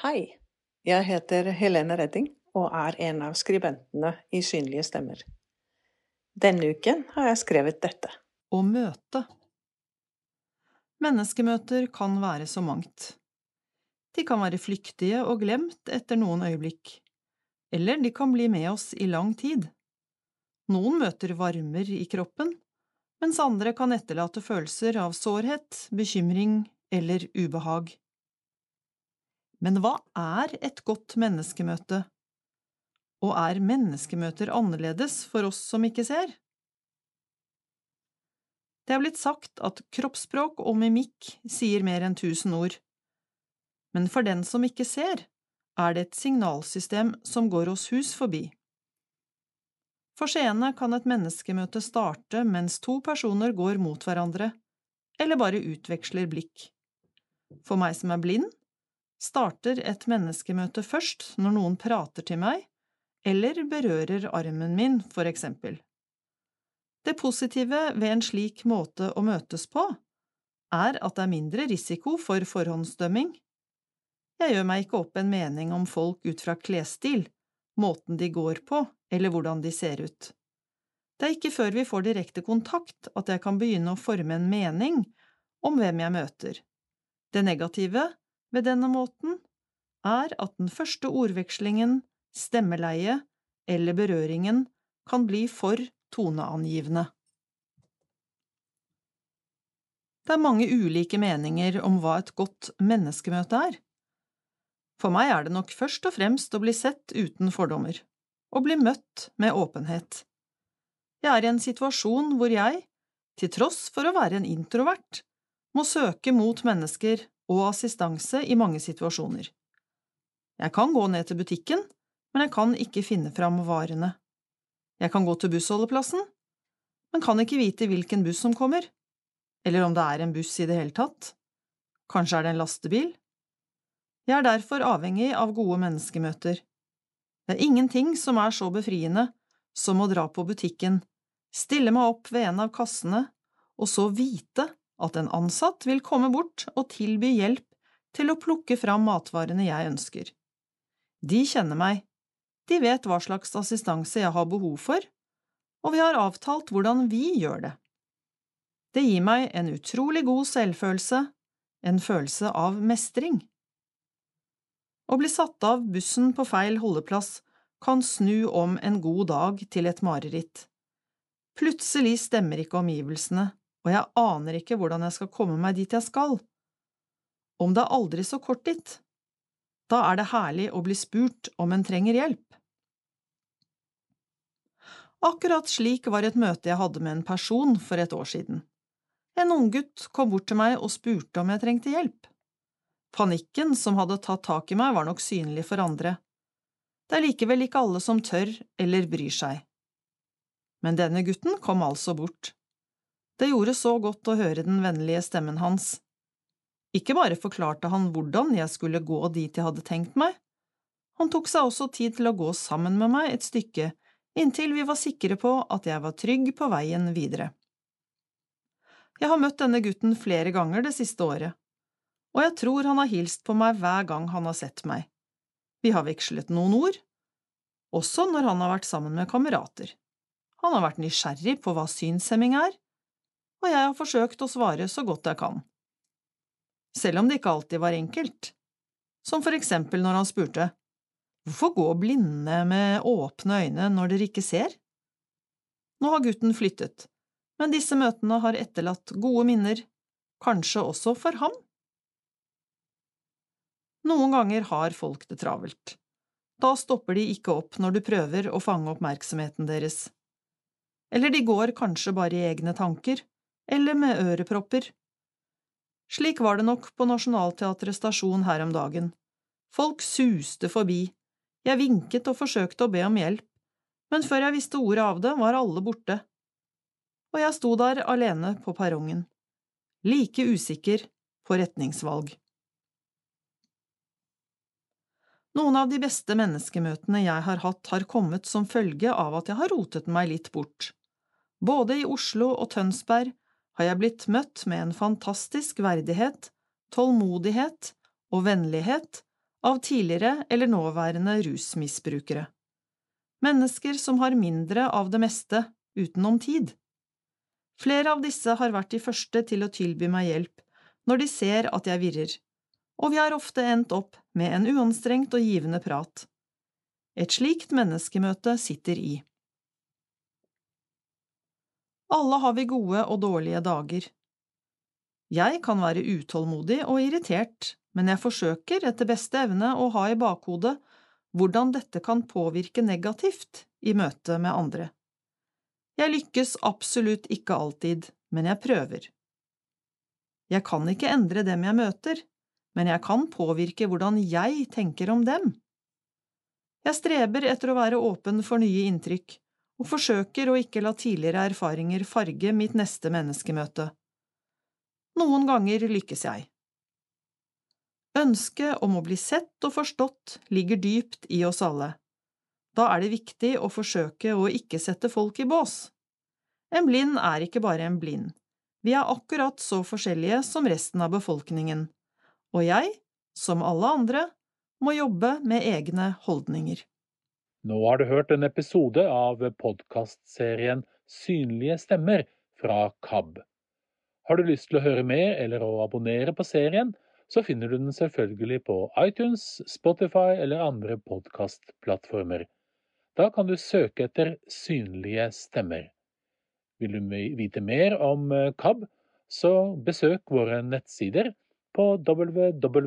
Hei, jeg heter Helene Redding og er en av skribentene i Synlige stemmer. Denne uken har jeg skrevet dette. Å møte. Menneskemøter kan være så mangt. De kan være flyktige og glemt etter noen øyeblikk, eller de kan bli med oss i lang tid. Noen møter varmer i kroppen, mens andre kan etterlate følelser av sårhet, bekymring eller ubehag. Men hva er et godt menneskemøte? Og er menneskemøter annerledes for oss som ikke ser? Det er blitt sagt at kroppsspråk og mimikk sier mer enn tusen ord. Men for den som ikke ser, er det et signalsystem som går oss hus forbi. For seende kan et menneskemøte starte mens to personer går mot hverandre, eller bare utveksler blikk. For meg som er blind, starter et menneskemøte først når noen prater til meg eller berører armen min, for eksempel. Det positive ved en slik måte å møtes på er at det er mindre risiko for forhåndsdømming. Jeg gjør meg ikke opp en mening om folk ut fra klesstil, måten de går på eller hvordan de ser ut. Det er ikke før vi får direkte kontakt at jeg kan begynne å forme en mening om hvem jeg møter. Det negative ved denne måten er at den første ordvekslingen, stemmeleie eller berøringen kan bli for toneangivende. Det er mange ulike meninger om hva et godt menneskemøte er. For meg er det nok først og fremst å bli sett uten fordommer, og bli møtt med åpenhet. Jeg er i en situasjon hvor jeg, til tross for å være en introvert, må søke mot mennesker og assistanse i mange situasjoner. Jeg kan gå ned til butikken, men jeg kan ikke finne fram varene. Jeg kan gå til bussholdeplassen, men kan ikke vite hvilken buss som kommer, eller om det er en buss i det hele tatt. Kanskje er det en lastebil? Jeg er derfor avhengig av gode menneskemøter. Det er ingenting som er så befriende som å dra på butikken, stille meg opp ved en av kassene, og så vite at en ansatt vil komme bort og tilby hjelp til å plukke fram matvarene jeg ønsker. De kjenner meg, de vet hva slags assistanse jeg har behov for, og vi har avtalt hvordan vi gjør det. Det gir meg en utrolig god selvfølelse, en følelse av mestring. Å bli satt av bussen på feil holdeplass kan snu om en god dag til et mareritt. Plutselig stemmer ikke omgivelsene, og jeg aner ikke hvordan jeg skal komme meg dit jeg skal. Om det er aldri så kort dit, da er det herlig å bli spurt om en trenger hjelp. Akkurat slik var et møte jeg hadde med en person for et år siden. En unggutt kom bort til meg og spurte om jeg trengte hjelp. Panikken som hadde tatt tak i meg, var nok synlig for andre. Det er likevel ikke alle som tør eller bryr seg. Men denne gutten kom altså bort. Det gjorde så godt å høre den vennlige stemmen hans. Ikke bare forklarte han hvordan jeg skulle gå dit jeg hadde tenkt meg, han tok seg også tid til å gå sammen med meg et stykke inntil vi var sikre på at jeg var trygg på veien videre. Jeg har møtt denne gutten flere ganger det siste året, og jeg tror han har hilst på meg hver gang han har sett meg. Vi har vekslet noen ord, også når han har vært sammen med kamerater. Han har vært nysgjerrig på hva synshemming er, og jeg har forsøkt å svare så godt jeg kan. Selv om det ikke alltid var enkelt, som for eksempel når han spurte Hvorfor gå blinde med åpne øyne når dere ikke ser? Nå har gutten flyttet, men disse møtene har etterlatt gode minner, kanskje også for ham. Noen ganger har folk det travelt. Da stopper de ikke opp når du prøver å fange oppmerksomheten deres. Eller de går kanskje bare i egne tanker, eller med ørepropper. Slik var det nok på Nationaltheatret stasjon her om dagen. Folk suste forbi, jeg vinket og forsøkte å be om hjelp, men før jeg visste ordet av det, var alle borte, og jeg sto der alene på perrongen, like usikker på retningsvalg. Noen av de beste menneskemøtene jeg har hatt, har kommet som følge av at jeg har rotet meg litt bort. Både i Oslo og Tønsberg har jeg blitt møtt med en fantastisk verdighet, tålmodighet og vennlighet av tidligere eller nåværende rusmisbrukere. Mennesker som har mindre av det meste utenom tid. Flere av disse har vært de første til å tilby meg hjelp når de ser at jeg virrer, og vi har ofte endt opp med en uanstrengt og givende prat. Et slikt menneskemøte sitter i. Alle har vi gode og dårlige dager. Jeg kan være utålmodig og irritert, men jeg forsøker etter beste evne å ha i bakhodet hvordan dette kan påvirke negativt i møte med andre. Jeg lykkes absolutt ikke alltid, men jeg prøver. Jeg kan ikke endre dem jeg møter, men jeg kan påvirke hvordan jeg tenker om dem. Jeg streber etter å være åpen for nye inntrykk, og forsøker å ikke la tidligere erfaringer farge mitt neste menneskemøte. Noen ganger lykkes jeg. Ønsket om å bli sett og forstått ligger dypt i oss alle. Da er det viktig å forsøke å ikke sette folk i bås. En blind er ikke bare en blind. Vi er akkurat så forskjellige som resten av befolkningen, og jeg, som alle andre, må jobbe med egne holdninger. Nå har du hørt en episode av podkastserien Synlige stemmer fra KAB. Har du lyst til å høre mer eller å abonnere på serien, så finner du den selvfølgelig på iTunes, Spotify eller andre podkastplattformer. Da kan du søke etter Synlige stemmer. Vil du vite mer om eh, KAB, så besøk våre nettsider på www.kab.no.